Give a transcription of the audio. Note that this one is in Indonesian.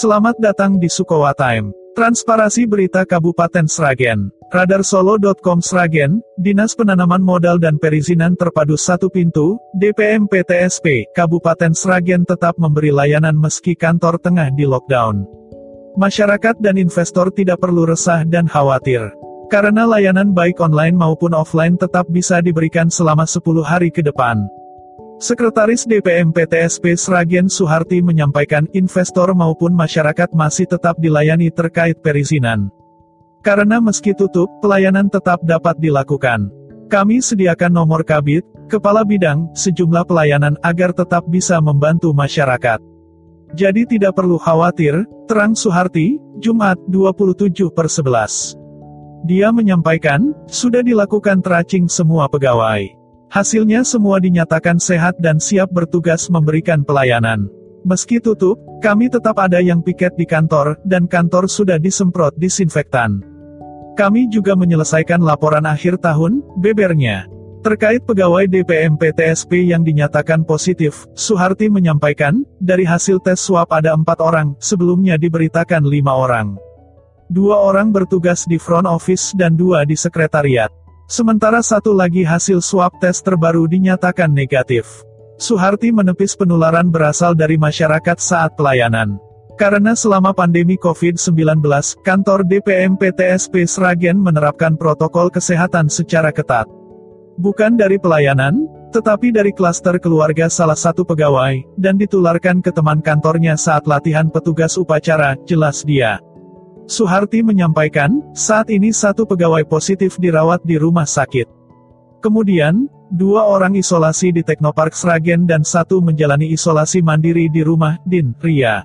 Selamat datang di Sukowa Time. Transparasi berita Kabupaten Sragen. Radarsolo.com Sragen, Dinas Penanaman Modal dan Perizinan Terpadu Satu Pintu, DPM PTSP, Kabupaten Sragen tetap memberi layanan meski kantor tengah di lockdown. Masyarakat dan investor tidak perlu resah dan khawatir. Karena layanan baik online maupun offline tetap bisa diberikan selama 10 hari ke depan. Sekretaris DPM PTSP Sragen Suharti menyampaikan investor maupun masyarakat masih tetap dilayani terkait perizinan. Karena meski tutup, pelayanan tetap dapat dilakukan. Kami sediakan nomor kabit, kepala bidang, sejumlah pelayanan agar tetap bisa membantu masyarakat. Jadi tidak perlu khawatir, terang Suharti, Jumat 27 per 11. Dia menyampaikan, sudah dilakukan tracing semua pegawai. Hasilnya semua dinyatakan sehat dan siap bertugas memberikan pelayanan. Meski tutup, kami tetap ada yang piket di kantor, dan kantor sudah disemprot disinfektan. Kami juga menyelesaikan laporan akhir tahun, bebernya. Terkait pegawai DPM PTSP yang dinyatakan positif, Suharti menyampaikan, dari hasil tes swab ada empat orang, sebelumnya diberitakan lima orang. Dua orang bertugas di front office dan dua di sekretariat. Sementara satu lagi hasil swab tes terbaru dinyatakan negatif. Suharti menepis penularan berasal dari masyarakat saat pelayanan. Karena selama pandemi COVID-19, kantor DPM PTSP Sragen menerapkan protokol kesehatan secara ketat. Bukan dari pelayanan, tetapi dari klaster keluarga salah satu pegawai, dan ditularkan ke teman kantornya saat latihan petugas upacara, jelas dia. Suharti menyampaikan, saat ini satu pegawai positif dirawat di rumah sakit. Kemudian, dua orang isolasi di Teknopark Sragen dan satu menjalani isolasi mandiri di rumah, Din, Ria.